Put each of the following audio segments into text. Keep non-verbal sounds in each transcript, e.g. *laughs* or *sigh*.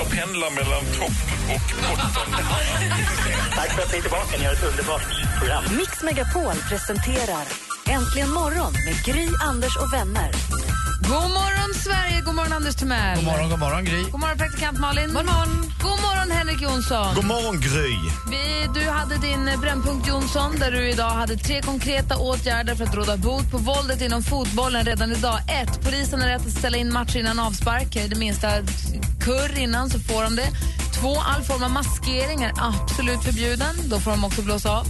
och pendlar mellan topp och botten. Tack för att ni är tillbaka. Ni har ett underbart program. Mix Megapol presenterar Äntligen morgon med Gry, Anders och vänner. God morgon, Sverige! God morgon, Anders Timell. God morgon, god morgon Gry. God morgon, praktikant Malin. God morgon, god morgon Henrik Jonsson. God morgon Gry. Vi, du hade din eh, Brännpunkt Jonsson där du idag hade tre konkreta åtgärder för att råda bot på våldet inom fotbollen redan idag. Ett, Polisen har rätt att ställa in matcher innan avspark. Det minsta kurr innan så får de det. Två, All form av maskering är absolut förbjuden. Då får de också blåsa av.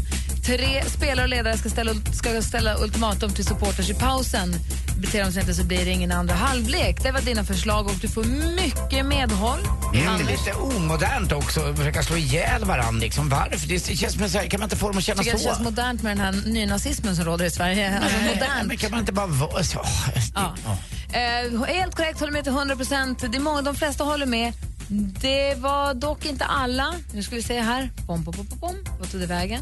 Tre, Spelare och ledare ska ställa, ska ställa ultimatum till supporters i pausen. Beter de sig inte så blir det ingen andra halvlek. Det var dina förslag och du får mycket medhåll. Det är lite omodernt också att försöka slå ihjäl varandra. Liksom. Varför? Det känns som så här, kan man inte få dem att känna så? det känns modernt med den här nynazismen som råder i Sverige. Alltså, Nej, modernt. men kan man inte bara vara så? Ja. Eh, helt korrekt, håller med till 100 procent. De flesta håller med. Det var dock inte alla. Nu ska vi se här. Bom, bom, bom, bom, bom. Vad tog det vägen?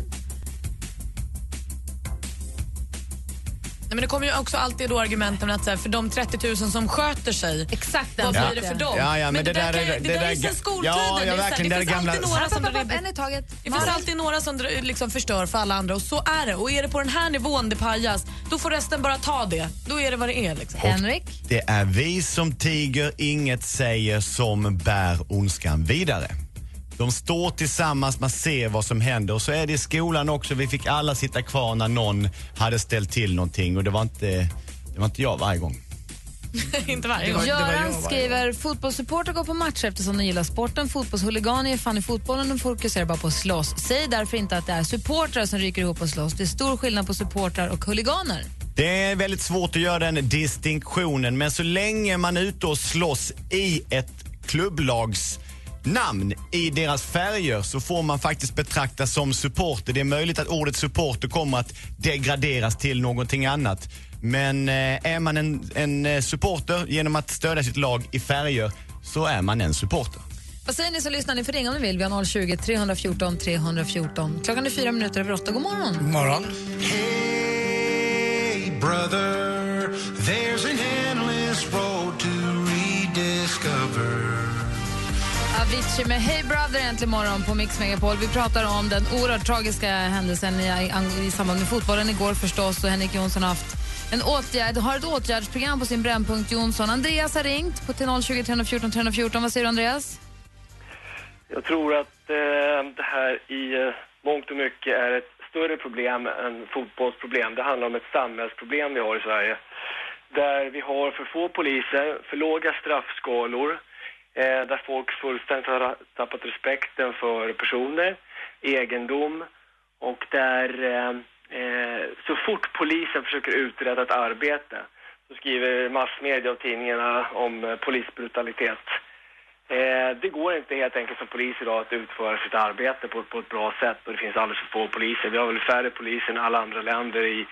Nej, men det kommer ju också alltid då argumenten att så här, för de 30 000 som sköter sig, Exakt den vad blir det för dem? Ja, ja, men det där kan- är- det, det där är sen ga- skoltiden. Ja, ja, det är så här, verkligen, det det finns gamla- alltid några som app, drar app, en i taget. Det finns alltid några som drar- liksom förstör för alla andra och så är det. Och är det på den här nivån det pajas, då får resten bara ta det. Då är det vad det är. Liksom. Henrik? Det är vi som tiger, inget säger, som bär ondskan vidare. De står tillsammans, man ser vad som händer. Och så är det i skolan också. Vi fick alla sitta kvar när någon hade ställt till någonting. Och det var inte, det var inte jag varje gång. *laughs* Inte varje gång. Göran skriver fotbollssupporter går på matcher eftersom de gillar sporten. Fotbollshuliganer ger fan i fotbollen och fokuserar bara på att slåss. Säg därför inte att det är supportrar som ryker ihop och slåss. Det är stor skillnad på supportrar och huliganer. Det är väldigt svårt att göra den distinktionen men så länge man är ute och slåss i ett klubblags namn i deras färger så får man faktiskt betraktas som supporter. Det är möjligt att ordet supporter kommer att degraderas till någonting annat. Men eh, är man en, en eh, supporter genom att stödja sitt lag i färger så är man en supporter. Vad säger ni som lyssnar? Ni får ringa om ni vill. Vi har 020 314 314. Klockan är fyra minuter över åtta. God morgon. God morgon. Hey, brother, there's an Avicii med Hey Brother äntligen morgon på Mix Megapol. Vi pratar om den oerhört tragiska händelsen i, i samband med fotbollen igår förstås och Henrik Jonsson har haft en åtgärd, har ett åtgärdsprogram på sin Brännpunkt Jonsson. Andreas har ringt på till 020 314 314. Vad säger du Andreas? Jag tror att eh, det här i eh, mångt och mycket är ett större problem än fotbollsproblem. Det handlar om ett samhällsproblem vi har i Sverige. Där vi har för få poliser, för låga straffskalor, eh, där folk fullständigt har tappat respekten för personer, egendom och där eh, eh, så fort polisen försöker utreda ett arbete så skriver massmedia och tidningarna om eh, polisbrutalitet. Eh, det går inte helt enkelt som polis idag att utföra sitt arbete på, på ett bra sätt och det finns alldeles för få poliser. Vi har väl färre poliser än alla andra länder i,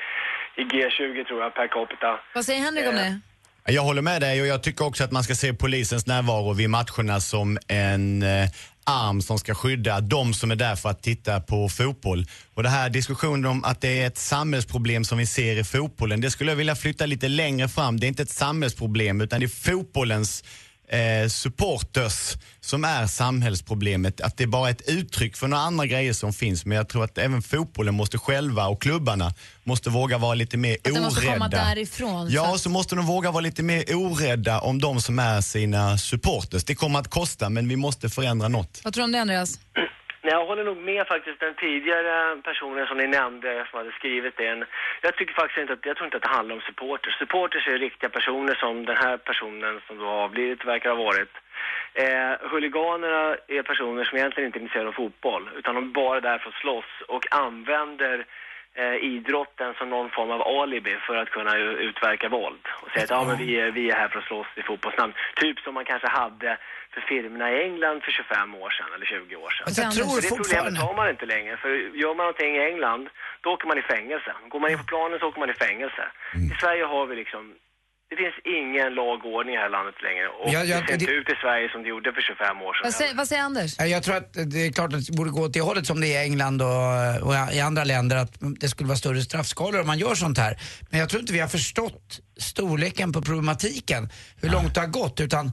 i G20 tror jag per capita. Vad säger Henrik om det? Jag håller med dig och jag tycker också att man ska se polisens närvaro vid matcherna som en eh, arm som ska skydda de som är där för att titta på fotboll. Och det här diskussionen om att det är ett samhällsproblem som vi ser i fotbollen, det skulle jag vilja flytta lite längre fram. Det är inte ett samhällsproblem utan det är fotbollens eh, supporters som är samhällsproblemet. Att det bara är ett uttryck för några andra grejer som finns. Men jag tror att även fotbollen måste själva och klubbarna måste våga vara lite mer det orädda. måste komma därifrån, Ja, att- så måste de våga vara lite mer orädda om de som är sina supporters. Det kommer att kosta men vi måste förändra något. Vad tror du om det Andreas? Nej, jag håller nog med faktiskt den tidigare personen som ni nämnde som hade skrivit den. Jag tycker faktiskt inte att, jag tror inte att det handlar om supporters. Supporters är riktiga personer som den här personen som då har avlidit verkar ha varit. Eh, huliganerna är personer som egentligen inte är intresserade av fotboll utan de är bara där för att slåss och använder idrotten som någon form av alibi för att kunna utverka våld. Och säga att ja, men vi, är, vi är här för att slåss i fotbollsnamn. Typ som man kanske hade för firmorna i England för 25 år sedan eller 20 år sedan. Alltså, jag tror Så det problemet har man inte längre. För gör man någonting i England, då åker man i fängelse. Går man in på planen så åker man i fängelse. Mm. I Sverige har vi liksom det finns ingen lag och ordning i det här landet längre och Ja, ja, det ser inte ut i Sverige som det gjorde för 25 år sedan. Vad säger, vad säger Anders? Ja, Jag tror att det är klart att det borde gå åt det hållet som det är i England och, och i andra länder att det skulle vara större straffskalor om man gör sånt här. Men jag tror inte vi har förstått storleken på problematiken, hur långt det har gått utan eh,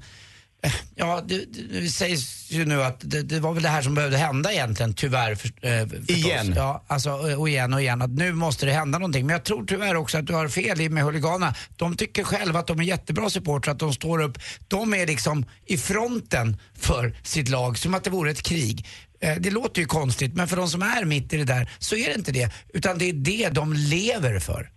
Ja, det, det sägs ju nu att det, det var väl det här som behövde hända egentligen, tyvärr. För, eh, förstås. Igen. Ja, alltså, och igen och igen. Att nu måste det hända någonting. Men jag tror tyvärr också att du har fel i med huliganerna. De tycker själva att de är jättebra supportrar, att de står upp. De är liksom i fronten för sitt lag, som att det vore ett krig. Eh, Det låter ju konstigt, men för de som är mitt i det där så är det inte det. Utan det är det de lever för.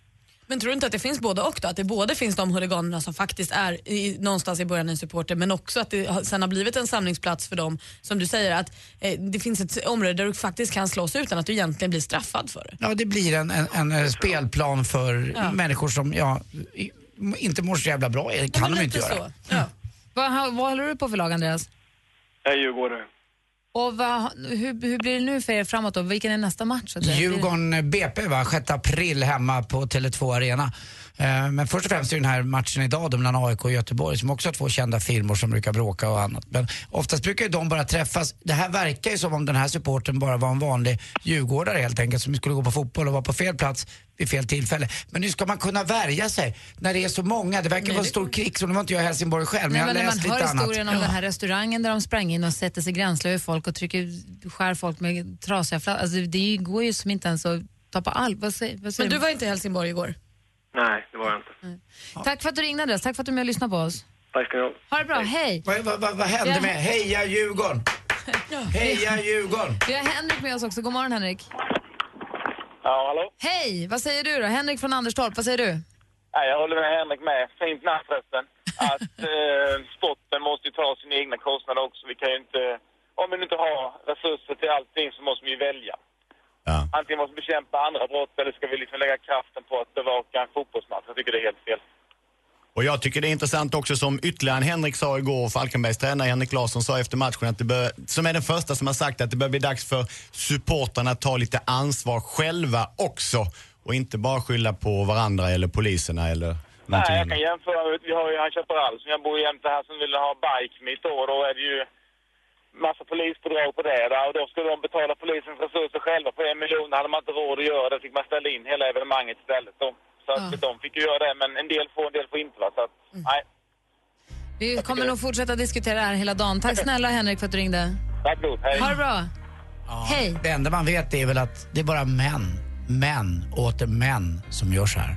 Men tror du inte att det finns både och då? Att det både finns de huliganerna som faktiskt är i, någonstans i början en supporter men också att det sen har blivit en samlingsplats för dem, som du säger, att eh, det finns ett område där du faktiskt kan slåss utan att du egentligen blir straffad för det. Ja, det blir en, en, en eh, spelplan för Ja. människor som ja, inte mår så jävla bra. Det kan de inte göra. Vad, vad håller du på för lag, Andreas? Jag är djurgårdare. Och vad, hur, hur blir det nu för er framåt då? Vilken är nästa match? Djurgården BP va, 6 april hemma på Tele2 Arena. Eh, Men först och främst är den här matchen idag då mellan AIK och Göteborg som också har två kända firmor som brukar bråka och annat. Men oftast brukar ju de bara träffas. Det här verkar ju som om den här supporten bara var en vanlig djurgårdare helt enkelt som skulle gå på fotboll och vara på fel plats vid fel tillfälle. Men nu ska man kunna värja sig när det är så många. Det verkar vara en stor krigszon. Nu var inte jag i Helsingborg själv men Nej, jag har men när man läst hör lite annat. historien om den här restaurangen där de sprang in och sätter sig gränsle över folk och trycker, skär folk med trasiga flaskor. Alltså, det går ju som inte ens att ta på all... Vad säger, vad säger Men du var inte i Helsingborg igår? Nej, det var jag inte. Tack för att du ringde Andreas, tack för att du är med och lyssnade på oss. Tack ska ni ha. Ha det bra, hej! Vad, vad, vad, vad hände Ja. med Heja Djurgården? Heja Djurgården! Vi har Henrik med oss också. God morgon Henrik. Ja, hallå? Hej! Vad säger du då? Henrik från Anderstorp, vad säger du? Ja, jag håller med Henrik med. Fint namn förresten. Att *laughs* eh, sporten måste ju ta sina egna kostnader också. Vi kan ju inte... Om vi nu inte har resurser till allting så måste vi ju välja. Ja. Antingen måste vi bekämpa andra brott eller ska vi liksom lägga kraften på att bevaka en fotbollsmatch. Jag tycker det är helt fel. Och jag tycker det är intressant också som ytterligare en Henrik sa igår, Falkenbergs tränare Henrik Larsson sa efter matchen att det bör, som är den första som har sagt att det börjar bli dags för supportrarna att ta lite ansvar själva också och inte bara skylla på varandra eller poliserna eller Nej, jag kan jämföra. Vi har ju han Chaparral som jag bor jämte här som vill ha bike mitt år. Då är det ju massa polispådrag på det där. Och då skulle de betala polisens resurser själva på en miljon. hade man inte råd att göra det. fick man ställa in hela evenemanget istället. Då. Så att de fick ju göra det. Men en del får, en del får inte. Va? Så att, nej. Vi kommer nog fortsätta diskutera det här hela dagen. Tack snälla Henrik för att du ringde. Tack gott. Hej. Ha det bra. Hej. Det enda man vet är väl att det är bara män, män och åter män som gör så här.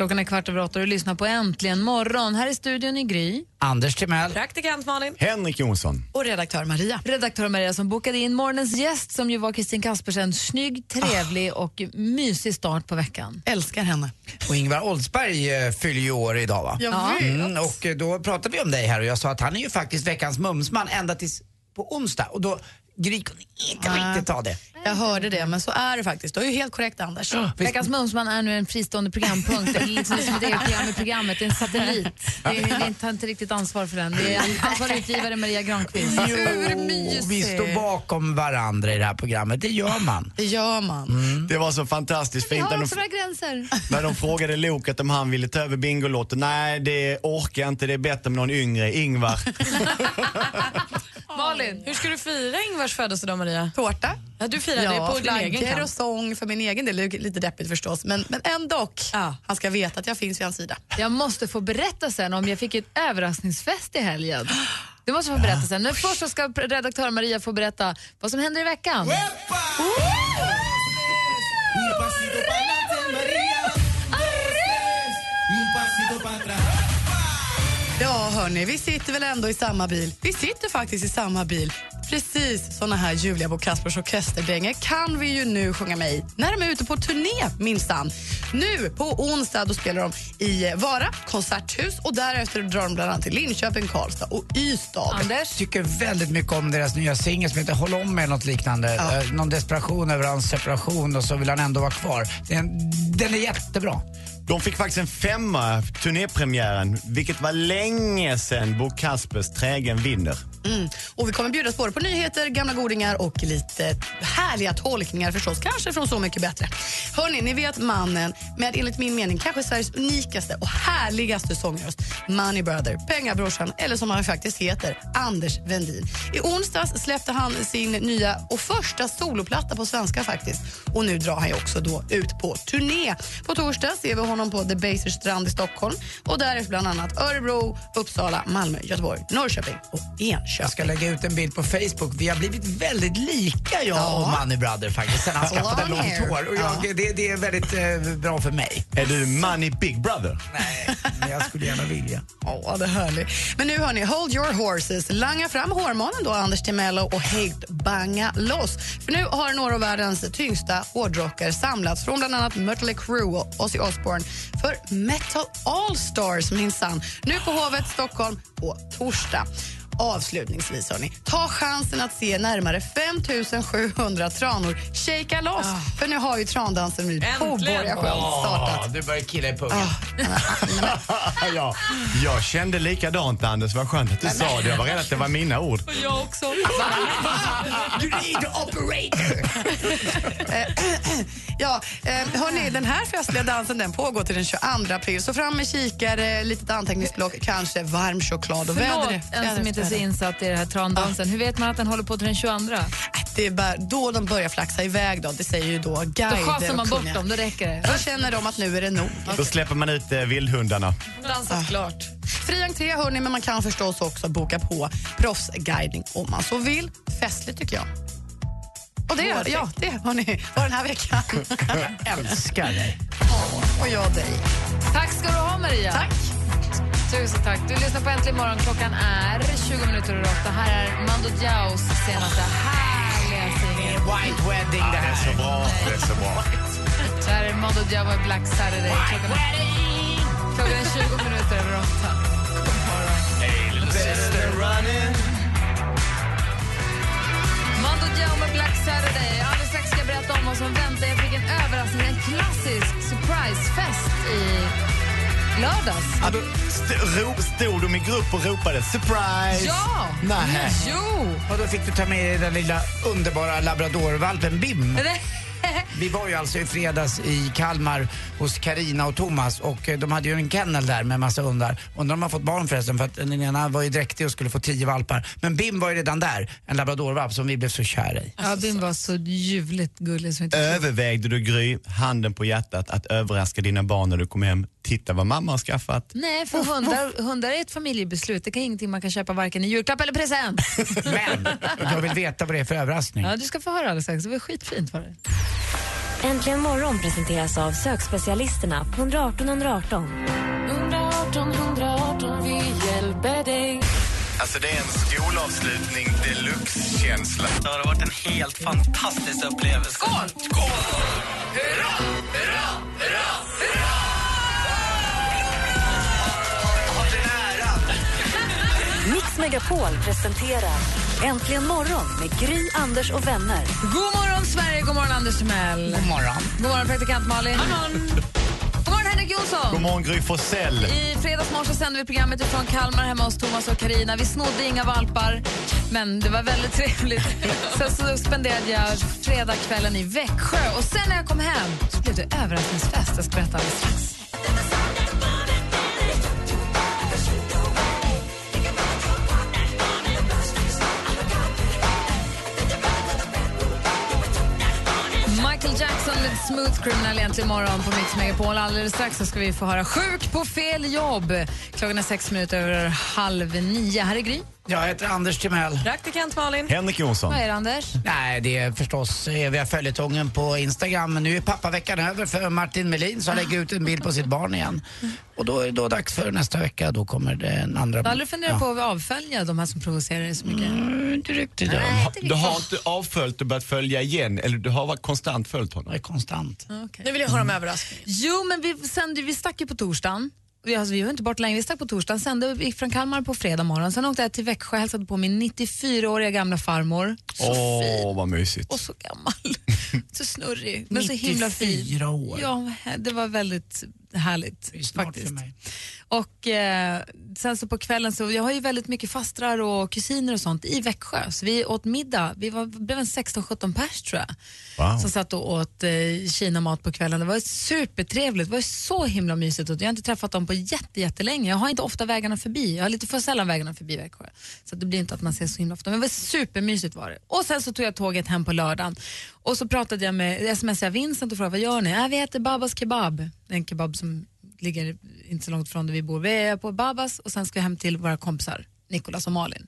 Klockan är kvart över åtta och du lyssnar på Äntligen morgon. Här i studion i Gry. Anders Timell. Praktikant Malin. Henrik Jonsson. Och redaktör Maria. Redaktör Maria som bokade in morgonens gäst som ju var Kristin Kaspersen. Snygg, trevlig och mysig start på veckan. Älskar henne. Och Ingvar Oldsberg eh, fyller ju år idag va? Jag vet. Mm, och eh, då pratade vi om dig här och jag sa att han är ju faktiskt veckans mumsman ända tills på onsdag. Och då Gry kunde inte riktigt ta det. Jag hörde det, men så är det faktiskt. Du är ju helt korrekt Anders. Veckans Mumsman är nu en fristående programpunkt. Det är liksom som ett eget program i programmet. Det är en satellit. Det är, vi tar inte riktigt ansvar för den. Det är ansvarig utgivare Maria Granqvist. Jo, vi står bakom varandra i det här programmet, det gör man. Det gör man. Det var så fantastiskt Vi fint har när de, också några gränser. när de frågade Loket om han ville ta över Bingolotto. Nej, det orkar jag inte. Det är bättre med någon yngre. Ingvar. *laughs* Malin. Hur ska du fira Ingvars födelsedag Maria? Tårta. Ja, du firar ja, det på din egen kant. och sång för min egen del. Det är lite deppigt förstås, men, men ändå. Han ska veta att jag finns vid hans sida. Jag måste få berätta sen om jag fick ett överraskningsfest i helgen. Det måste få berätta sen. Men först så ska redaktör Maria få berätta vad som händer i veckan. Ja, hörni, vi sitter väl ändå i samma bil. Vi sitter faktiskt i samma bil. Precis såna här Julia Bo Kaspers orkesterdängor kan vi ju nu sjunga med i när de är ute på turné minsann. Nu på onsdag då spelar de i Vara konserthus och därefter drar de bland annat till Linköping, Karlstad och Ystad. Jag tycker väldigt mycket om deras nya singel som heter Håll om mig något liknande. Eh, någon desperation över hans separation och så vill han ändå vara kvar. Den, den är jättebra. De fick faktiskt en femma, turnépremiären, vilket var länge sedan Bo Kaspers Trägen vinner. Mm. Och vi kommer bjudas både på nyheter, gamla godingar och lite härliga tolkningar förstås. Kanske från Så mycket bättre. Hörni, ni vet mannen med enligt min mening kanske Sveriges unikaste och härligaste sångröst. Money Brother, Pengabrorsan eller som han faktiskt heter, Anders Vendin. I onsdags släppte han sin nya och första soloplatta på svenska faktiskt. Och nu drar han ju också då ut på turné. På torsdag ser vi honom på The Baser strand i Stockholm och därefter bland annat Örebro, Uppsala, Malmö, Göteborg, Norrköping och Enköping. Jag ska lägga ut en bild på Facebook. Vi har blivit väldigt lika jag Ja. och Money Brother faktiskt sen han skaffade långt hår. Och jag, det, det är väldigt eh, bra för mig. Är du Money Big Brother? Nej, men jag skulle gärna vilja. Ja, det är härligt. Men nu hör ni, hold your horses. Langa fram hårmånen då, Anders Timello och helt banga loss. För nu har några av världens tyngsta hårdrockare samlats från bland annat Mötley Crüe och Ozzy Osbourne för Metal All Stars minsann. Nu på Hovet, Stockholm, på torsdag. Avslutningsvis, hörni, ta chansen att se närmare 5 700 tranor shaka loss. För nu har ju trandansen vid Hornborgasjön startat. du börjar killa i pungen. *laughs* ja, jag kände likadant Anders, vad skönt att du sa det. Jag var rädd att det var mina ord. Jag också. *laughs* Grid operator! *laughs* *clears throat* Ja, eh, hörni, den här festliga dansen den pågår till den 22 april. Så fram med kikare, litet anteckningsblock, kanske varm choklad och Förlåt, väder. en som inte så insatt i den här trandansen. Hur vet man att den håller på till den 22? Det är bara då de börjar flaxa iväg. Då. Det säger ju då Då guider schasar man bort dem, då räcker det. Då känner de att nu är det nog. Då släpper man ut eh, vildhundarna. Dansat klart. Fri entré, hörni, men man kan förstås också boka på proffsguidning om man så vill. Festligt, tycker jag. Och det, Oavsett. ja, det har ni var den här veckan. *laughs* Älskar dig. och jag dig. Tack ska du ha, Maria. Tack. Tusen tack. Du lyssnar på Äntligen morgon. Klockan är 20 minuter över åtta. Här är Mando Diaos senaste härliga singel. White wedding det Det är så här. bra, det är så bra. Det här är Mando Diao med Black Saturday. Klockan är, klockan är 20 minuter över åtta. God morgon. Mando Diao med Black Saturday. Alldeles strax ska jag berätta om vad som väntar. Jag fick en överraskning, en klassisk surprisefest i lördags. Ja, då st ro, stod de i grupp och ropade surprise? Ja! Nej. Jo! Och då fick du ta med dig den lilla underbara labradorvalpen Bim. *laughs* Vi var ju alltså i fredags i Kalmar hos Karina och Thomas och eh, de hade ju en kennel där med massa hundar. Undrar om de har fått barn förresten för att den ena var ju dräktig och skulle få tio valpar. Men Bim var ju redan där, en labradorvalp som vi blev så kära i. Ja, Bim var så ljuvligt gullig som inte Övervägde du, Gry, handen på hjärtat, att överraska dina barn när du kom hem? Titta vad mamma har skaffat. Nej, för hundar, hundar är ett familjebeslut. Det är ingenting man kan köpa varken i julklapp eller present. *laughs* Men jag vill veta vad det är för överraskning. Ja, du ska få höra alldeles strax. Det var skitfint var det. Äntligen morgon presenteras av sökspecialisterna på 118 118. 118 118, vi hjälper dig. Alltså det är en skolavslutning deluxe-känsla. Det har varit en helt fantastisk upplevelse. Skål! Skål! Hurra! Hurra! Hurra! Megapol presenterar Äntligen morgon med Gry, Anders och vänner. God morgon, Sverige! God morgon, Anders Timell. God morgon. God morgon, praktikant Malin. God morgon, Henrik Jonsson. God morgon, Gry Forssell. I fredags morse sände vi programmet från Kalmar hemma hos Thomas och Karina. Vi snodde inga valpar, men det var väldigt trevligt. *laughs* Sen så spenderade jag fredagskvällen i Växjö och sen när jag kom hem så blev det överraskningsfest. Jag ska berätta alldeles strax. Smooth Criminal egentligen imorgon på Mix Megapol. Alldeles strax så ska vi få höra Sjuk på fel jobb. Klockan är sex minuter över halv nio. Här är Gry. Jag heter Anders Timell. Praktikant Malin. Henrik Jonsson. Vad är det, Anders? Nej, det är förstås eviga följetongen på Instagram. Men nu är pappaveckan över för Martin Melin så han lägger ut en bild på sitt barn igen. Och då är det då dags för nästa vecka. Då kommer det en andra... Du har aldrig funderat på att avfölja de här som provocerar dig så mycket? Mm, inte riktigt. Du har inte avföljt och börjat följa igen eller du har varit konstant följt honom? Jag är konstant. Nu vill jag höra om överraskningen. Jo, men vi, sände, vi stack ju på torsdagen. Vi, alltså, vi var inte bort länge, vi stack på torsdagen, sände, gick från Kalmar på fredag morgon. Sen åkte jag till Växjö och hälsade på min 94-åriga gamla farmor. Så Åh, vad mysigt. och så gammal. *laughs* så snurrig, men så himla fin. 94 år. Ja, det var väldigt härligt Det är snart faktiskt. Och eh, sen så på kvällen så, jag har ju väldigt mycket fastrar och kusiner och sånt i Växjö. Så vi åt middag, vi var, blev en 16-17 pers tror jag. Wow. Som satt och åt eh, Kina-mat på kvällen. Det var supertrevligt, det var så himla mysigt. Och jag har inte träffat dem på jätte, jättelänge. Jag har inte ofta vägarna förbi, jag har lite för sällan vägarna förbi Växjö. Så det blir inte att man ses så himla ofta. Men det var supermysigt var det. Och sen så tog jag tåget hem på lördagen. Och så pratade jag med, smsade jag Vincent och frågade vad gör ni? Äh, vi äter Babas kebab, en kebab som ligger inte så långt från där vi bor. Vi är på Babas och sen ska vi hem till våra kompisar, Nikolas och Malin.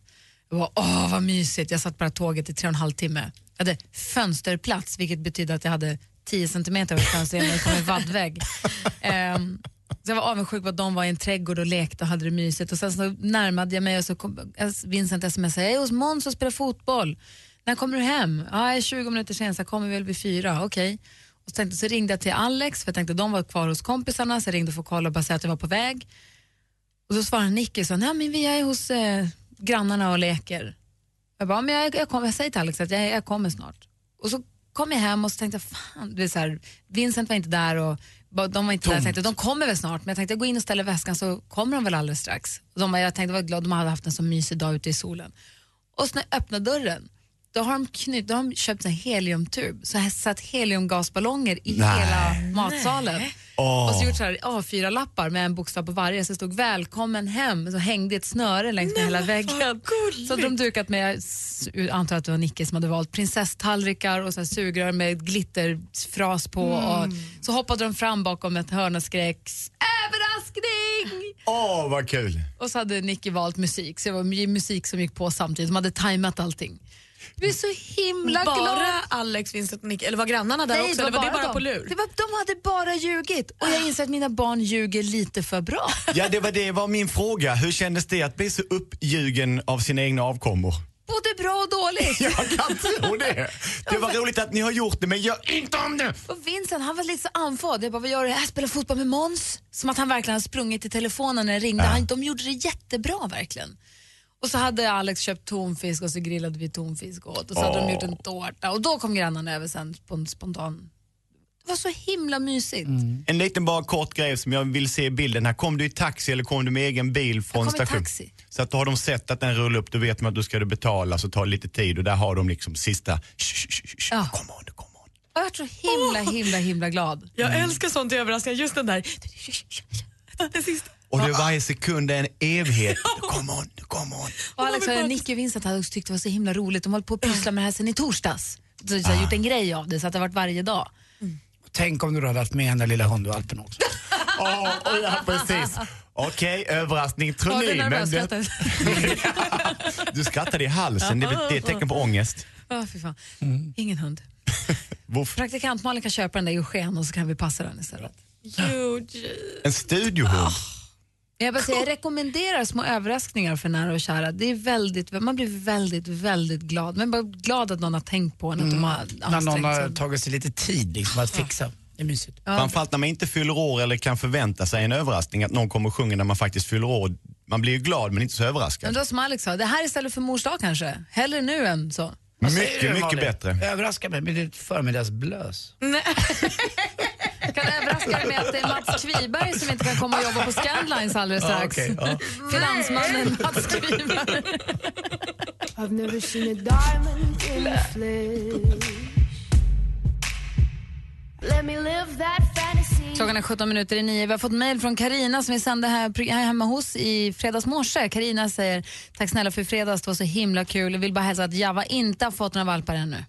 Jag bara, åh vad mysigt, jag satt bara tåget i tre och en halv timme. Jag hade fönsterplats vilket betyder att jag hade 10 centimeter över fönstret att det kom en vaddvägg. *laughs* Ehm, så jag var avundsjuk på att de var i en trädgård och lekte och hade det mysigt. Och sen så närmade jag mig och så kom Vincent smsade, jag är hos Måns och spelar fotboll. När kommer du hem? Ja, är 20 minuter sen, så kommer väl vid fyra. Okej. Och så, tänkte, så ringde jag till Alex, för jag tänkte de var kvar hos kompisarna, så jag ringde för att kolla och bara säga att jag var på väg. Och så svarade Nicky så, nej men vi är hos eh, grannarna och leker. Jag bara, men jag, jag, kommer, jag säger till Alex att jag, jag kommer snart. Och så kom jag hem och så tänkte jag, fan, det är så här, Vincent var inte där och de var inte där. Jag tänkte, de kommer väl snart, men jag tänkte jag går in och ställer väskan så kommer de väl alldeles strax. De, jag tänkte, jag var glad, de hade haft en så mysig dag ute i solen. Och så när jag öppnar dörren, då har de, knyt, då har de köpt en heliumtub, så har satt heliumgasballonger i Nej. hela matsalen. Åh. Och så gjort så här A4-lappar med en bokstav på varje, så det stod välkommen hem, så hängde ett snöre längs med hela väggen. Så hade de dukat med, jag antar att det var Nicke som hade valt, prinsesstallrikar och så här sugrör med glitterfras på. Och så hoppade de fram bakom ett hörn och skrek överraskning! Åh, vad kul. Och så hade Nicky valt musik, så det var musik som gick på samtidigt. De hade tajmat allting. Vi är så himla Bara glada. Alex, Vincent och Nick, eller var grannarna där också? eller var det bara på lur? Det var, de hade bara ljugit och jag inser att mina barn ljuger lite för bra. *laughs* Ja, det var, det var min fråga. Hur kändes det att bli så uppljugen av sina egna avkommor? Både bra och dåligt. *laughs* Jag kan tro det. Det var roligt att ni har gjort det, men gör inte om det. Och Vincent han var lite så andfådd. Jag bara, vad gör du? Jag spelar fotboll med Måns. Som att han verkligen hade sprungit i telefonen när det ringde. Ja. Han, de gjorde det jättebra verkligen. Och så hade Alex köpt tonfisk och så grillade vi tonfisk åt. Och så hade de gjort en tårta. Och då kom grannarna över sen på en spontan... Det var så himla mysigt. En liten bara kort grej som jag vill se i bilden här. Kom du i taxi eller kom du med egen bil från kom i station? taxi. Så att då har de sett att den rullar upp, då vet man att då ska du betala så tar det lite tid och där har de liksom sista. Ja. Kom on, kom on. Jag var så himla, himla, himla glad. Jag älskar sånt i överraskningar, just den där. Den sista. Och det är varje sekund är en evighet. *laughs* Come on, come on. Och Alex och Nicky och Vincent hade också tyckt det var så himla roligt. De har hållit på att pyssla med det här sen i torsdags. Så de har gjort en grej av det så att det har varit varje dag. Tänk om du hade haft med den där lilla hundvalpen också. *laughs* Åh, oh, ja, precis. Okej, överraskning, tror Ja, ni. är men det, *laughs* du skrattade i halsen, det, är- ett tecken på ångest. Ja, fy fan. Ingen hund. Praktikant Malin kan köpa den där Eugen och så kan vi passa den istället. En studiohund. Jag, bara säger, jag rekommenderar små överraskningar för nära och kära. Det är väldigt, man blir väldigt, väldigt glad. Men bara glad att någon har tänkt på en, att de har Mm. När någon ansträngt har sig. tagit sig lite tid liksom, att fixa. Det är mysigt. Framförallt när man inte fyller år eller kan förvänta sig en överraskning, att någon kommer och sjunger när man faktiskt fyller år. Man blir ju glad men inte så Men överraskad. då som Alex sa, det här istället för mors dag kanske. Hellre nu än så. Vad säger Mycket, du, mycket Malin? bättre. Överraska mig med ditt förmiddagsblös. *laughs* *laughs* Jag kan överraska dig med att det är Mats Kviberg som inte kan komma och jobba på Scandlines alldeles strax. okej, ja. Finansmannen Mats Kviberg. I've never seen a diamond in the flesh. Let me live that fantasy. Klockan är 17 minuter i nio. Vi har fått mejl från Karina som vi sände här, här hemma hos i fredags morse. Karina säger tack snälla för fredags, det var så himla kul. Jag vill bara hälsa att Java inte har fått några valpar ännu.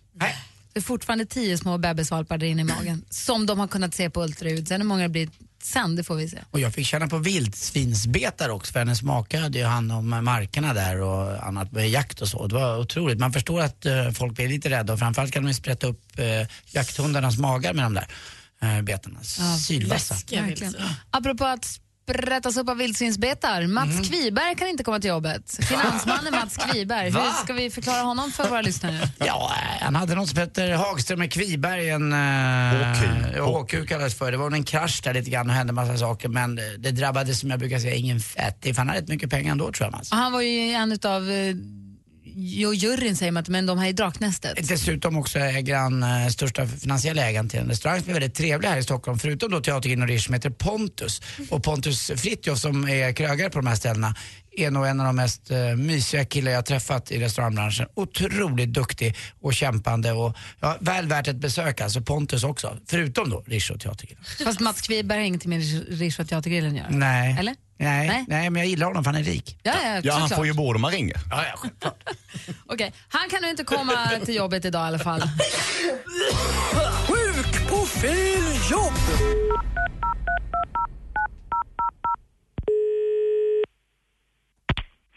Det är fortfarande tio små bebisvalpar där inne i magen *clears throat* som de har kunnat se på ultraljud. Sen hur många det blir sen, det får vi se. Och jag fick känna på vildsvinsbetare också för hennes make hade ju hand om markerna där och annat med jakt och så. Det var otroligt. Man förstår att eh, folk blir lite rädda och framförallt kan de ju sprätta upp eh, jakthundarnas magar med de där eh, betarna. Sylvassa. Verkligen. Apropå att sprättas upp av vildsvinsbetar. Mats Mm. Kviberg kan inte komma till jobbet. Finansmannen Mats Kviberg. Hur ska vi förklara honom för våra lyssnare? Ja, eh, han hade något som heter Hagström med Kviberg, en uh, HQ kallades för. Det var en krasch där lite grann och hände massa saker men det, drabbade som jag brukar säga ingen fattig för han hade rätt mycket pengar ändå tror jag Mats. Och han var ju en utav eh, jo, juryn säger att, men de här i Draknästet. Dessutom också äger han eh, största finansiella ägaren till en restaurang som är väldigt trevlig här i Stockholm. Förutom då Teatergrillen och Rish som heter Pontus. Och Pontus Fritiof som är krögare på de här ställena är nog en av de mest uh, mysiga killar jag har träffat i restaurangbranschen. Otroligt duktig och kämpande och ja, väl värt ett besök alltså. Pontus också. Förutom då Rish och Teatergrillen. Fast Mats Kviberg har ingenting med Rish och Teatergrillen att göra. Nej. Eller? Nej. Nej. Nej. men jag gillar honom för han är rik. Ja, ja, såklart. ju bord om man ringer. Ja, ja. *laughs* Okej, han kan nu inte komma till jobbet idag i alla fall. *laughs* Sjuk på fel jobb!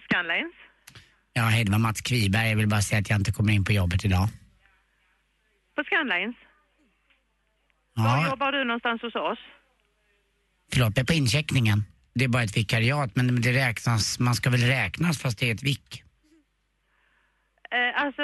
Scanlines. Ja, hej, det var Mats Kviberg. Jag vill bara säga att jag inte kommer in på jobbet idag. På Scanlines. Var Ja, jobbar du någonstans hos oss? förlåt, jag är på incheckningen. Det är bara ett vikariat, men det räknas, man ska väl räknas fast det är ett vik. Eh, alltså,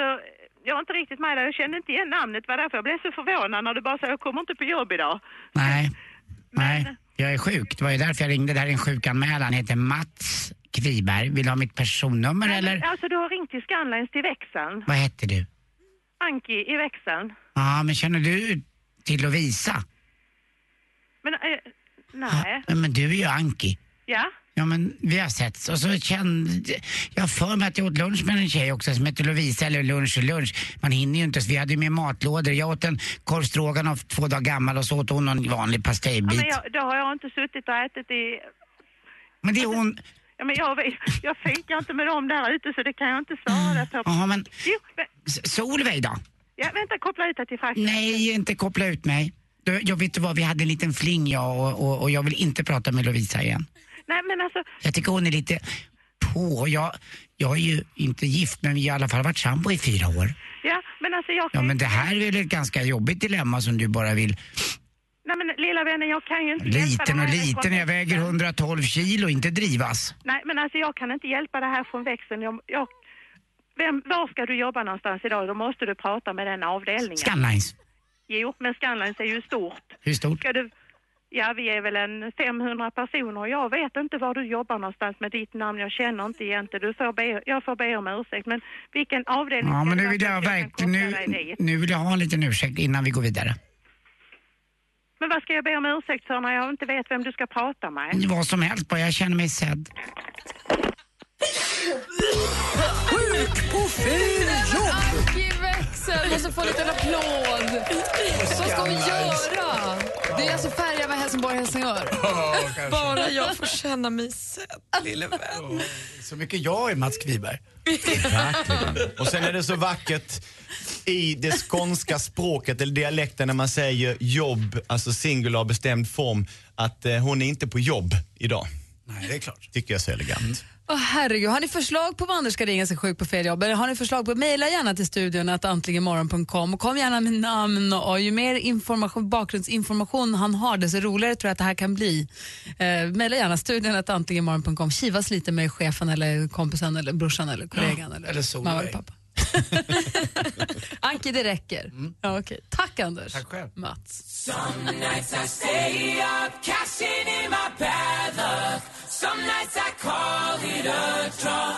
jag var inte riktigt med där. Jag kände inte igen namnet. Var därför jag blev så förvånad när du bara sa jag kommer inte på jobb idag. Nej, *laughs* nej, jag är sjuk. Det var ju därför jag ringde. Det här är en sjukanmälan. Han heter Mats Kviberg. Vill du ha mitt personnummer eller? Alltså, du har ringt till Scanlines till växeln. Vad heter du? Anki i växeln. Ja, men känner du till Lovisa? Men, eh, nej. Ja, Men du är ju Anki. Ja? Ja men vi har setts och så kände jag för mig att jag åt lunch med en tjej också som heter Lovisa eller lunch och lunch. Man hinner ju inte så vi hade ju med matlådor. Jag åt en korv stroganoff två dagar gammal och så åt hon någon vanlig ja pastejbit. men jag, då har jag inte suttit och ätit i... Men det är hon... Ja, men jag, jag fikar inte med dem där ute så det kan jag inte svara på. Jaha men Jo, men, S- Solveig då? ja, vänta, koppla ut det till facket. Nej, inte koppla ut mig. Du, Jag vet du vad, vi hade en liten fling jag och, och, och jag vill inte prata med Lovisa igen. Nej, men alltså, Jag tycker hon är lite på. Jag, jag är ju inte gift men vi har i alla fall varit sambo i fyra år. ja, men alltså jag Ja kan men det här är väl ett ganska jobbigt dilemma som du bara vill... Nej men lilla vännen, jag kan ju inte hjälpa Liten och liten, jag väger 112 kilo, inte drivas. Nej men alltså jag kan inte hjälpa det här från växeln. Jag, jag, vem, var ska du jobba någonstans idag? Då måste du prata med den avdelningen. Scanlines. Jo, men Scanlines är ju stort. Hur stort? Ska du... Ja, vi är väl en 500 personer och jag vet inte var du jobbar någonstans med ditt namn. Jag känner inte igen det. Du får be, jag får be om ursäkt. Men vilken avdelning Ja men nu vill jag kan verkligen, nu, nu vill jag ha en liten ursäkt innan vi går vidare. Men vad ska jag be om ursäkt för när jag inte vet vem du ska prata med? Vad som helst, bara jag känner mig sedd. Sjuk på fel jobb! Måste få en liten applåd. Så ska vi göra. Det är alltså Färjestad, Helsingborg, Helsingör. Bara jag får känna mig sedd, lille vän. Så mycket jag är Mats Kviberg. Verkligen. Och sen är det så vackert i det skånska språket eller dialekten när man säger jobb, alltså singular bestämd form, att eh, hon är inte på jobb idag. Nej, det är klart. Tycker jag är så elegant. Åh, herregud, har ni förslag på vad Anders ska ringa sig sjuk på fel jobb? Eller har ni förslag på, mejla gärna till studion att antligenmorgon.com och kom gärna med namn och ju mer information, bakgrundsinformation han har desto roligare tror jag att det här kan bli. Eh, mejla gärna studion att antligenmorgon.com, kivas lite med chefen eller kompisen eller brorsan eller kollegan eller, eller Solveig. mamma eller pappa. *laughs* Anki, det räcker. Ja, okej. Tack Anders. Tack själv. Mats. Some nights I stay up, cashing in my bad luck. Some nights I call it a draw.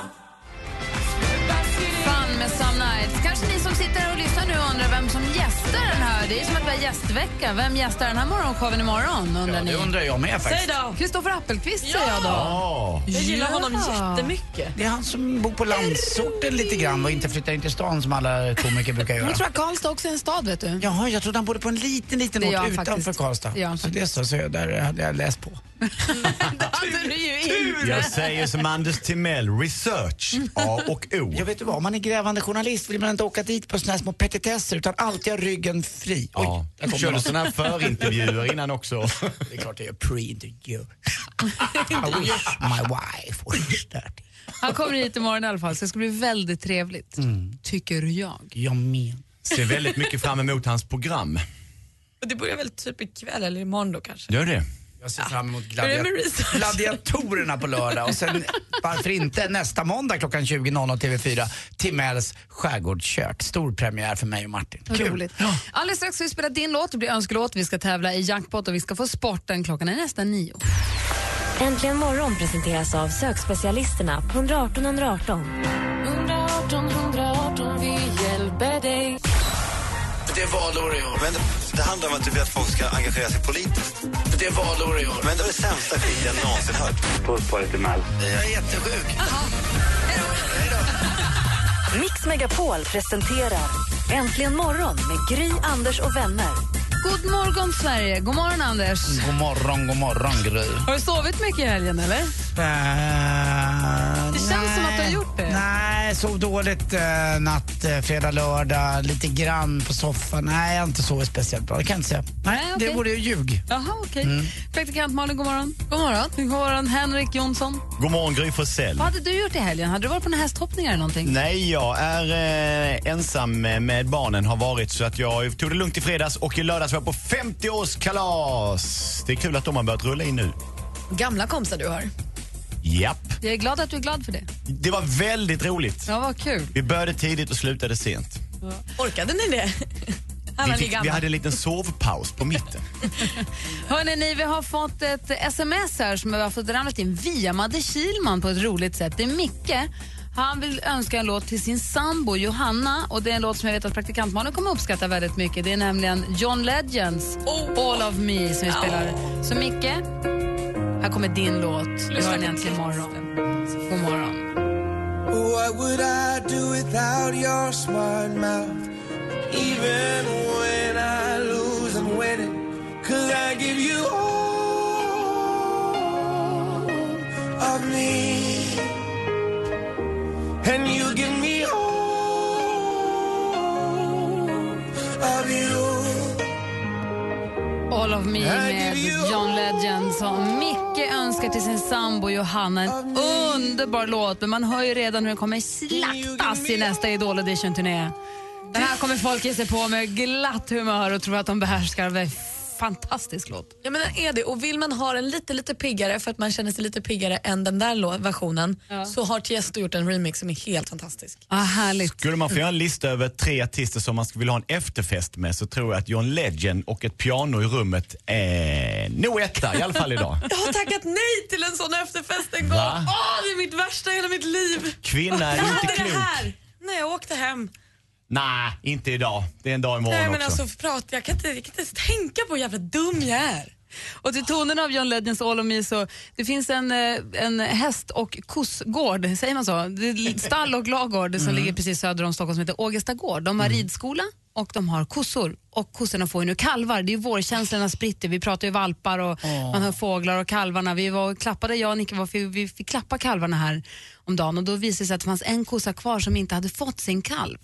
Fun med Some Nights. Kanske ni som sitter och lyssnar nu undrar vem som gästar den här. Det är som att vi har gästvecka. Vem gästar den här morgonshowen imorgon? Undrar Ja, det ni? undrar jag med faktiskt. Säg då! Kristoffer Appelqvist säger jag då. Ja. Jag gillar Ja. honom jättemycket. Det är han som bor på landsorten lite grann och inte flyttar in till stan som alla komiker brukar göra. Jag tror att Karlstad också är en stad, vet du. Jaha, jag trodde han bodde på en liten, liten ort utanför faktiskt. Karlstad. Han så det är så, så jag, där hade jag läst på. Det *laughs* hade du ju inte. Jag säger som Anders Timell, research, A och O. Jag vet du vad, om man är grävande journalist vill man inte åka dit på såna här små petitesser utan alltid ha ryggen fri. Oj, Ja. kommer Kör du sådana här förintervjuer innan också? *laughs* Det är klart jag gör pre-interview. I *laughs* wish my wife was dirty. Han kommer hit imorgon i alla fall, så det ska bli väldigt trevligt. Tycker jag. Jag med. Ser väldigt mycket fram emot hans program. Och det börjar väl typ ikväll eller imorgon då kanske? Gör det? Jag ser fram emot gladiat- gladiatorerna på lördag och sen varför inte nästa måndag klockan 20.00 TV4 Timells skärgårdskök. Stor premiär för mig och Martin. Kul. roligt. Alldeles strax ska vi spela din låt, det blir önskelåt, vi ska tävla i jackpot och vi ska få sporten. Klockan är nästan nio. Äntligen morgon presenteras av sökspecialisterna på 118 118. 118 118, vi hjälper dig. Det är valår i år. Det handlar om att du vill att folk ska engagera sig politiskt. Det är valår i år. Men det är det sämsta skit jag någonsin hört. Puss på dig till Mel. Jag är jättesjuk. Mix Megapol presenterar Äntligen morgon med Gry, Anders och vänner. God morgon Sverige, god morgon Anders. God morgon, god morgon Gry. Har du sovit mycket i helgen eller? Det känns som att du har gjort det. Nej, sov dåligt eh, natt, eh, fredag, lördag, lite grann på soffan. Nej, jag har inte sovit speciellt bra, det kan jag inte säga. Nej, Nej, okej. det vore ju ljug. Jaha, okej. Mm. Praktikant Malin, god morgon. God morgon. God morgon, Henrik Jonsson. God morgon Gry Forssell. Vad hade du gjort i helgen? Hade du varit på några hästhoppningar eller någonting? Nej, jag är eh, ensam med barnen, har varit så att jag tog det lugnt i fredags och i lördags var jag på 50-årskalas. Det är kul att de har börjat rulla in nu. Gamla kompisar du har. Japp. Jag är glad att du är glad för det. Det var väldigt roligt. Ja, vad kul. Vi började tidigt och slutade sent. Orkade ni det? Vi, fick, vi hade en liten sovpaus på mitten. *laughs* Hörrni, ni, vi har fått ett sms här som vi har fått ramlat in via Madde Kilman på ett roligt sätt. Det är Micke. Han vill önska en låt till sin sambo Johanna och det är en låt som jag vet att praktikantmannen kommer uppskatta väldigt mycket. Det är nämligen John Legends All of me som vi spelar. Så Micke, här kommer din låt. Vi har den äntligen imorgon. God morgon. What would I do without your smart mouth? Even sambo Johanna. En underbar låt, men man hör ju redan hur den kommer slaktas i nästa Idol Edition-turné. Den här kommer folk ge sig på med glatt humör och tro att de behärskar. Fantastisk låt. Ja men den är det och vill man ha den lite lite piggare för att man känner sig lite piggare än den där versionen så har Tiesto gjort en remix som är helt fantastisk. Ah, härligt. Skulle man få göra en lista över tre artister som man skulle vilja ha en efterfest med så tror jag att John Legend och ett piano i rummet är nog etta, i alla fall idag. *laughs* Jag har tackat nej till en sån efterfest en gång. Åh, det är mitt värsta i hela mitt liv. Kvinna är inte hade det klok. här när jag åkte hem. Nej, inte idag. Det är en dag imorgon Nej men också. alltså prat, jag, kan inte, jag kan inte ens tänka på hur jävla dum jag är. Och till tonen av John Legends All of me så det finns en, eh, en häst och kossgård, säger man så? Det är Stall och lagård som Mm. ligger precis söder om Stockholm som heter Ågesta gård. De har ridskola och de har kossor och kossorna får ju nu kalvar. Det är ju vårkänslorna spritter. Vi pratar ju valpar och Åh. man hör fåglar och kalvarna. Vi var och klappade, jag och Nicke var, vi, vi fick klappa kalvarna här om dagen och då visade det sig att det fanns en kossa kvar som inte hade fått sin kalv.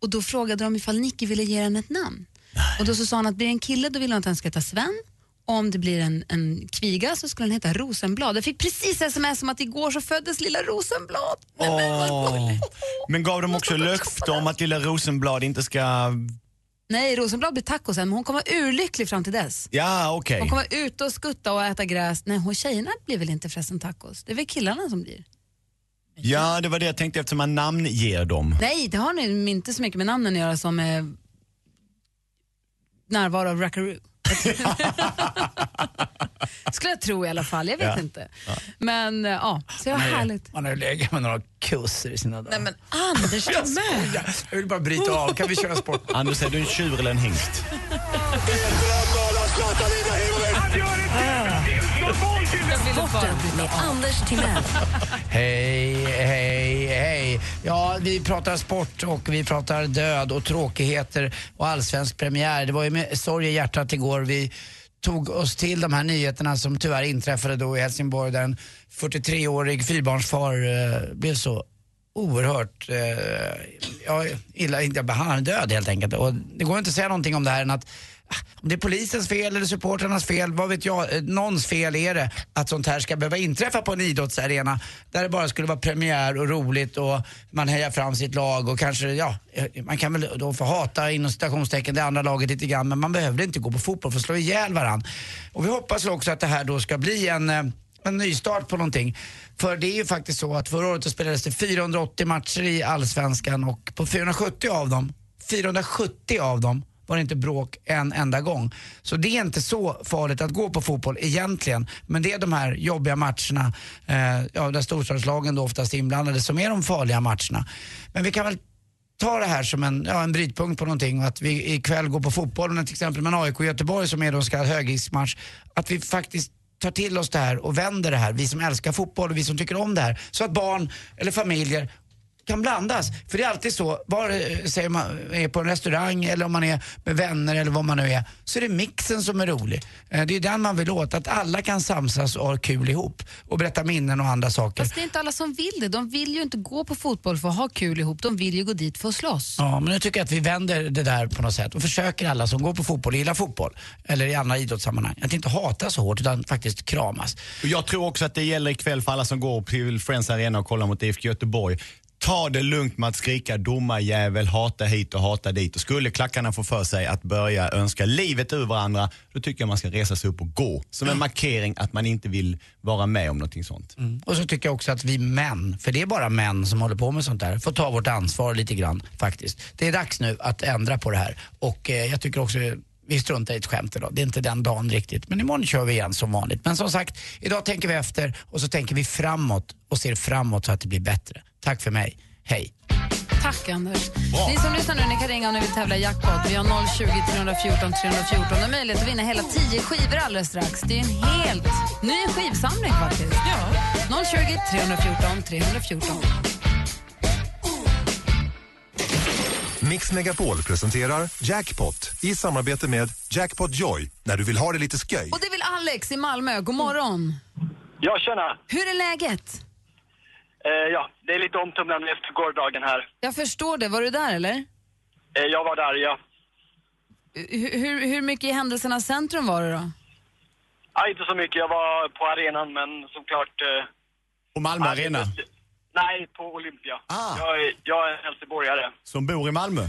Och då frågade de ifall Nicky ville ge den ett namn. Och då så sa han att blir det en kille då vill han att den ska heta Sven. Och om det blir en, en kviga så skulle den heta Rosenblad. Jag fick precis sms om att igår så föddes lilla Rosenblad. Åh. Men gav de också löfte om att lilla Rosenblad inte ska... Nej, Rosenblad blir tacosen men hon kommer vara urlycklig fram till dess. Ja, okej. Hon kommer ut och skutta och äta gräs. Nej, hon tjejerna blir väl inte förresten tacos? Det är väl killarna som blir? Ja, det var det jag tänkte eftersom man namnger dem. Nej, det har ni inte så mycket med namnen att göra som eh, närvaro av Rackaroo. *laughs* Skulle jag tro i alla fall, jag vet Ja. inte. Men eh, ja, så jag Nej, härligt. Man har ju legat med några kusser i sina dagar. Nej men Anders, jag skojar. Jag vill bara bryta av. Kan vi köra sport? *laughs* Anders, är du en tjur eller en hingst? *laughs* Sporten med Anders Timell. *laughs* Hej, hej, hej. Ja, vi pratar sport och vi pratar död och tråkigheter och allsvensk premiär. Det var ju med sorg i hjärtat igår vi tog oss till de här nyheterna som tyvärr inträffade då i Helsingborg där en 43-årig fyrbarnsfar eh, blev så oerhört eh, ja, illa, inte han är död helt enkelt. Och det går inte att säga någonting om det här än att om det är polisens fel eller supportrarnas fel, vad vet jag, eh, någons fel är det att sånt här ska behöva inträffa på en idrottsarena där det bara skulle vara premiär och roligt och man hejar fram sitt lag och kanske, ja, eh, man kan väl då få hata inom citationstecken det andra laget lite grann men man behövde inte gå på fotboll för att slå ihjäl varandra. Och vi hoppas också att det här då ska bli en eh, en nystart på någonting. För det är ju faktiskt så att förra året spelades det 480 matcher i Allsvenskan och på 470 av dem, 470 av dem var det inte bråk en enda gång. Så det är inte så farligt att gå på fotboll egentligen. Men det är de här jobbiga matcherna, eh, ja, där storstadslagen då oftast är inblandade, som är de farliga matcherna. Men vi kan väl ta det här som en, ja, en brytpunkt på någonting och att vi ikväll går på fotboll, till exempel med AIK Göteborg som är då en så kallad högriskmatch, att vi faktiskt tar till oss det här och vänder det här, vi som älskar fotboll och vi som tycker om det här, så att barn eller familjer kan blandas. För det är alltid så, vare sig man är på en restaurang eller om man är med vänner eller vad man nu är, så är det mixen som är rolig. Eh, Det är den man vill åt, att alla kan samsas och ha kul ihop och berätta minnen och andra saker. Fast det är inte alla som vill det. De vill ju inte gå på fotboll för att ha kul ihop. De vill ju gå dit för att slåss. Ja, men jag tycker att vi vänder det där på något sätt och försöker alla som går på fotboll, gillar fotboll eller i andra idrottssammanhang, att inte hata så hårt utan faktiskt kramas. Jag tror också att det gäller ikväll för alla som går till Friends Arena och kollar mot IFK Göteborg. Ta det lugnt med att skrika domarjävel, hata hit och hata dit. Och skulle klackarna få för sig att börja önska livet ur varandra, då tycker jag man ska resa sig upp och gå. Som en markering att man inte vill vara med om någonting sånt. Och så tycker jag också att vi män, för det är bara män som håller på med sånt där, får ta vårt ansvar lite grann faktiskt. Det är dags nu att ändra på det här och eh, jag tycker också vi struntar i ett skämt idag. Det är inte den dagen riktigt. Men imorgon kör vi igen som vanligt. Men som sagt, idag tänker vi efter och så tänker vi framåt och ser framåt så att det blir bättre. Tack för mig. Hej. Tack Anders. Ni som lyssnar nu, ni kan ringa om ni vill tävla i jackpot. Vi har 020 314 314 och möjlighet att vinna hela 10 skivor alldeles strax. Det är en helt ny skivsamling faktiskt. Ja. 020 314 314. Mix Megapol presenterar Jackpot i samarbete med Jackpot Joy när du vill ha det lite sköj. Och det vill Alex i Malmö. God morgon. Ja, tjena. Hur är läget? Eh, ja, det är lite omtumlande efter gårdagen här. Jag förstår det. Var du där eller? Eh, jag var där, ja. Hur, hur, hur mycket i händelsernas centrum var du då? ja. Inte så mycket. Jag var på arenan, men såklart... Eh, På Malmö Arena, nej, på Olympia. Jag, är, jag är helsingborgare. som bor i Malmö.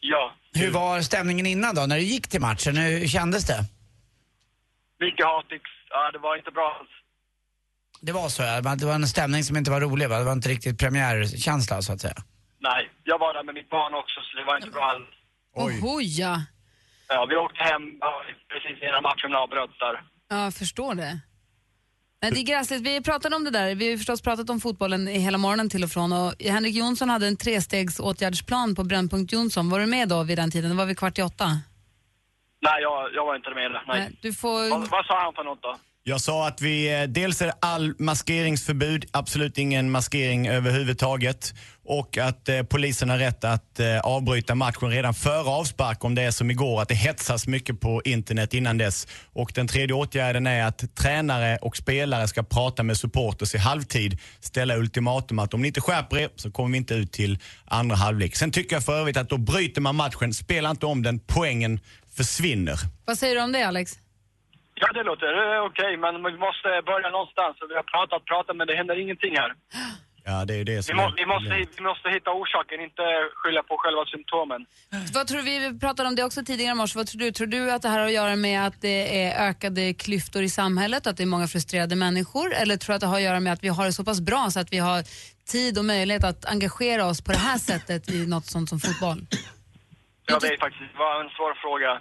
Ja. Hur var stämningen innan då, när du gick till matchen? Hur kändes det? Mycket hatigt. Ja, det var inte bra alls. Det var så ja, det var en stämning som inte var rolig va? Det var inte riktigt premiärkänsla så att säga. Nej, jag var där med mitt barn också, så det var inte bra alls. Oho, ja. Ja, vi åkte hem precis innan matchen avbröts där. Ja, jag förstår det. Nej, det är gräsligt. Vi pratade om det där. Vi har förstås pratat om fotbollen i hela morgonen till och från. Och Henrik Jonsson hade en trestegs åtgärdsplan på Brännpunkt Jonsson. Var du med då vid den tiden? Det var vid kvart i åtta. Nej, jag, jag var inte med. Nej. Nej, du får... Vad, vad sa han för något då? Jag sa att vi, eh, dels är det all maskeringsförbud, absolut ingen maskering överhuvudtaget. Och att eh, polisen har rätt att eh, avbryta matchen redan före avspark om det är som igår, att det hetsas mycket på internet innan dess. Och den tredje åtgärden är att tränare och spelare ska prata med supporters i halvtid, ställa ultimatum att om ni inte skärper er så kommer vi inte ut till andra halvlek. Sen tycker jag för övrigt att då bryter man matchen, spela inte om den, poängen försvinner. Vad säger du om det, Alex? Ja, det låter eh, okej, men vi måste börja någonstans. Vi har pratat, pratat, men det händer ingenting här. *gasps* Ja, det är ju det Vi, som må, är vi, måste, vi måste hitta orsaken, inte skylla på själva symptomen. Vad tror du, vi pratade om det också tidigare i morse. Vad tror du? Tror du att det här har att göra med att det är ökade klyftor i samhället, att det är många frustrerade människor? Eller tror du att det har att göra med att vi har det så pass bra så att vi har tid och möjlighet att engagera oss på det här *laughs* sättet i något sånt som fotboll? Jag vet faktiskt, det var en svår fråga.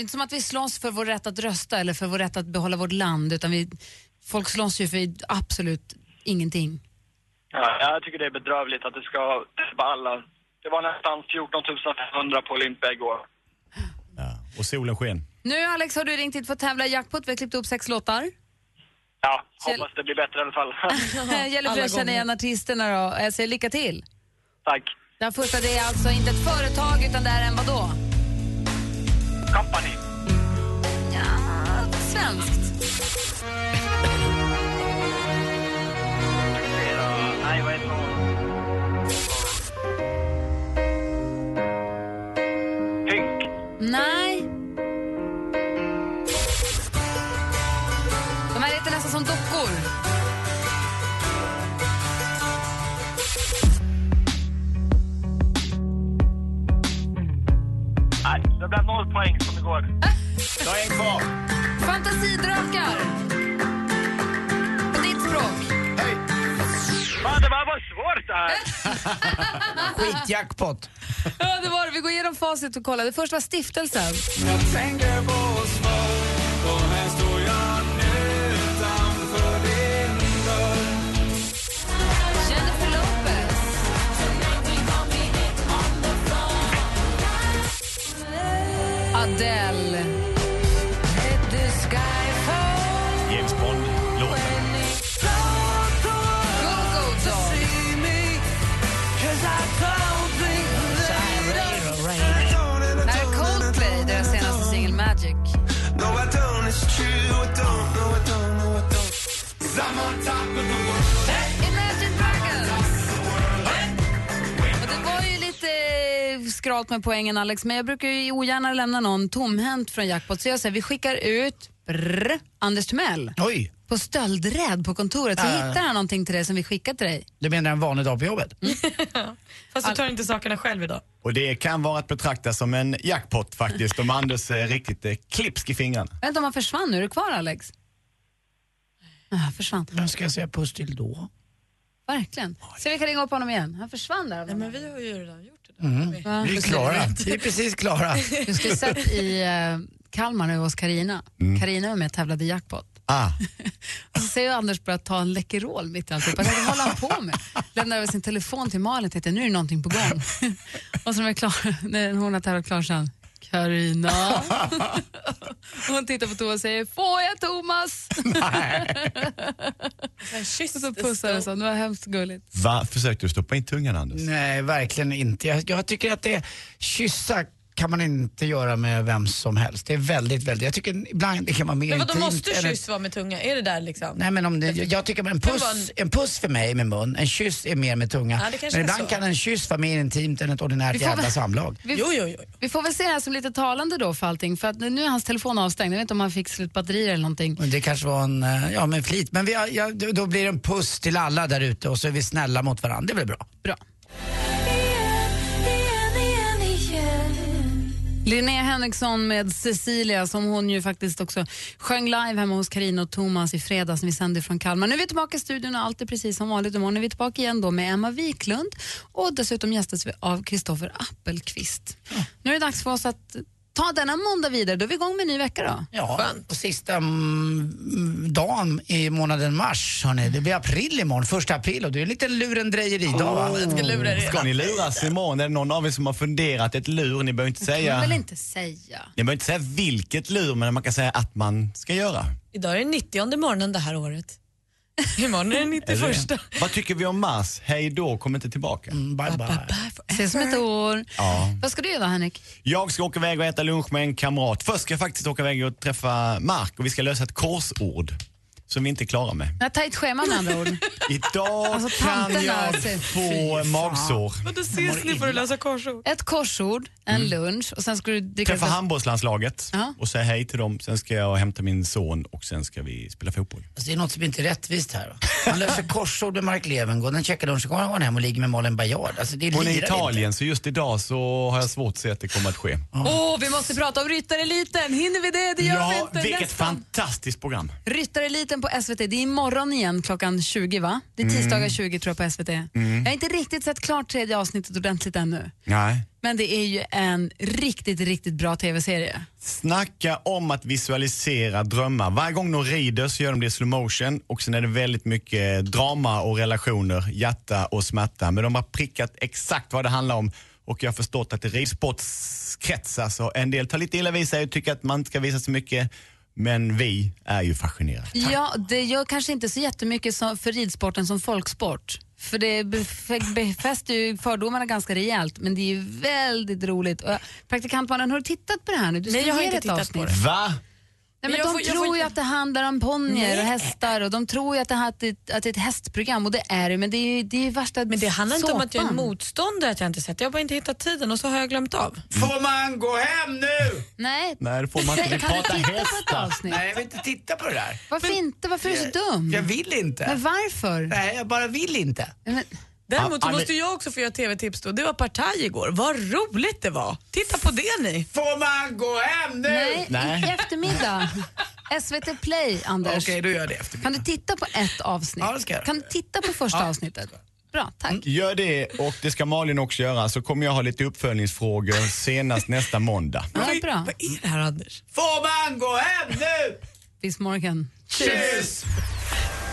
Det är inte som att vi slåss för vår rätt att rösta eller för vår rätt att behålla vårt land, utan vi, folk slåss ju för absolut ingenting. Ja, jag tycker det är bedrövligt att det ska drabba alla. Det var nästan 14 500 på Olympia igår. Och solen sken. Nu Alex har du ringt hit för att tävla i jackpot. Vi har klippt upp sex låtar. Ja, Kjell- hoppas det blir bättre i alla fall. Det *laughs* gäller för att känna igen artisterna då. Jag säger lycka till. Tack. Den första det är alltså inte ett företag utan det är en vadå? Company. Ja, svenskt? Facit och kollar. Det första var stiftelsen. Jag tänker på oss små och här står jag nu it's true, I don't, no, I don't, no, I don't 'Cause I'm on top of the world Imagine Dragons. Och det var ju lite skralt med poängen Alex, men jag brukar ju ogärna lämna någon tomhänt från jackpot. Så jag säger vi skickar ut brr, Anders Timell Oj, på stöldräd på kontoret. Så Äh. hittar han någonting till dig som vi skickar till dig. du menar en vanlig dag på jobbet? *laughs* Fast du tar inte sakerna själv idag. Och det kan vara att betrakta som en jackpot faktiskt om Anders är riktigt eh, klipsk i fingrarna. Inte om han försvann nu. Är du kvar Alex? Ah, försvann. Vem ska jag säga puss till då? Verkligen. Så vi kan ringa upp honom igen. Han försvann där. Nej, men vi har ju redan gjort det. Mm. Va? Vi är klara. Vi är precis klara. Du skulle sett i eh, Kalmar nu hos Karina. Karina var med och tävlade i jackpot. Ah. *laughs* Och så säger Anders börja ta en Läkerol mitt i alltihop. Jag tänkte, vad håller han på med? Lämnar över sin telefon till Malin och tänkte, nu är det någonting på gång. *laughs* och så när, är klar, när hon har tävlat klart så han, Carina. *laughs* och hon tittar på Thomas och säger, får jag Thomas? och så pussades han, det var hemskt gulligt. Va? Försökte du stoppa in tungan Anders? Nej, verkligen inte. Jag, jag tycker att det kyssa kan man inte göra med vem som helst. Det är väldigt, väldigt, jag tycker ibland det kan vara mer Men vadå, intimt måste kyss vara med tunga? Är det där liksom? Nej men om det, jag, tycker en puss, en puss för mig med mun, en kyss är mer med tunga. Ja, men ibland kan en kyss vara mer intimt än ett ordinärt jävla väl- samlag. Vi, Jo, jo, jo. vi får väl se det här som lite talande då för allting. För att nu är hans telefon avstängd. Jag vet inte om han fick slut batterier eller någonting. Det kanske var en, eh, ja med flit. Men vi, ja, då- då blir det en puss till alla där ute och så är vi snälla mot varandra. Det blir bra. Bra. Linnea Henriksson med Cecilia som hon ju faktiskt också sjöng live hemma hos Karina och Thomas i fredags när vi sände från Kalmar. Nu är vi tillbaka i studion och allt är precis som vanligt. Imorgon är vi tillbaka igen då med Emma Wiklund och dessutom gästas vi av Kristoffer Appelqvist. Nu är det dags för oss att ta denna måndag vidare. Då är vi igång med en ny vecka då. Ja, och sista mm, dagen i månaden mars, hörni, det blir april imorgon, första april och det är en liten lurendrejeridag. va? Ska ni luras imorgon? Är det någon av er som har funderat ett lur? Ni behöver inte kan man säga, väl inte säga. ni behöver inte säga vilket lur, men man kan säga att man ska göra. Idag är det 90 morgonen det här året. Imorgon är det 91. Är det? Vad tycker vi om Mars? Hej då, kom inte tillbaka. Mm, bye bye. Ses om ett år. Ja. Vad ska du göra Henrik? Jag ska åka iväg och äta lunch med en kamrat. Först ska jag faktiskt åka iväg och träffa Mark och vi ska lösa ett korsord som vi inte är klara med. Jag har tajt schema med andra ord. *laughs* Idag Alltså, kan jag få magsår. Men då ses ni för att lösa korsord. Ett korsord, en lunch och sen ska du dricka... Träffa handbollslandslaget Ja. och säga hej till dem. Sen ska jag hämta min son och sen ska vi spela fotboll. Alltså, det är något som inte är rättvist här. va? Man löser korsord med Mark Levengood, den checkar lunchen, kommer han hem och ligger med Malin Bajard. Alltså, det Hon är i lirar Italien så just idag så har jag svårt att se att det kommer att ske. Åh, vi måste prata om Ryttareliten. Hinner vi det? Det gör vi Ja, inte. vilket Nästan. fantastiskt program. Ryttareliten på SVT. Det är imorgon igen klockan 20, va? Det är Mm. tisdagar 20 tror jag på SVT. Jag har inte riktigt sett klart tredje avsnittet ordentligt ännu. Nej. Men det är ju en riktigt, riktigt bra tv-serie. Snacka om att visualisera drömmar. Varje gång de rider så gör de det i slow motion och sen är det väldigt mycket drama och relationer, hjärta och smärta. Men de har prickat exakt vad det handlar om och jag har förstått att i ridsportskretsar så en del tar lite illa vid sig och tycker att man inte ska visa så mycket. Men vi är ju fascinerade. Ja, det gör kanske inte så jättemycket för ridsporten som folksport. För det bef- befäster ju fördomarna ganska rejält, men det är ju väldigt roligt. Och, praktikantmannen, har du tittat på det här nu? Du Nej, jag har inte tittat avsnitt. på det. Va? Nej, men de får- tror får- ju att det handlar om ponnyer och hästar och de tror ju att det, här, att det, att det är ett hästprogram och det är det men det är ju det är värsta Men det handlar inte om att jag är såpan. motståndare att jag inte sett. Jag har bara inte hittat tiden och så har jag glömt av. Får man gå hem nu? Nej. Nej, det får man *laughs* inte. Vi Kan du pratar titta på ett hästar. avsnitt? Nej, jag vill inte titta på det där. Varför inte? Varför är du så dum? Jag vill inte. Men varför? Nej, jag bara vill inte. Men, Däremot så måste jag också få göra TV-tips då. Det var Partaj igår. Vad roligt det var. Titta på det ni. Får man gå hem nu? nej, Nej. i eftermiddag. SVT Play, Anders. Okej, då gör det efter. Kan du titta på ett avsnitt? Ja, det ska jag. Kan du titta på första Ja. avsnittet? Bra, tack. Gör det och det ska Malin också göra så kommer jag ha lite uppföljningsfrågor senast *laughs* nästa måndag. Ja, bra. Vad är det här Anders? Får man gå hem nu? Bis morgon. Tjus!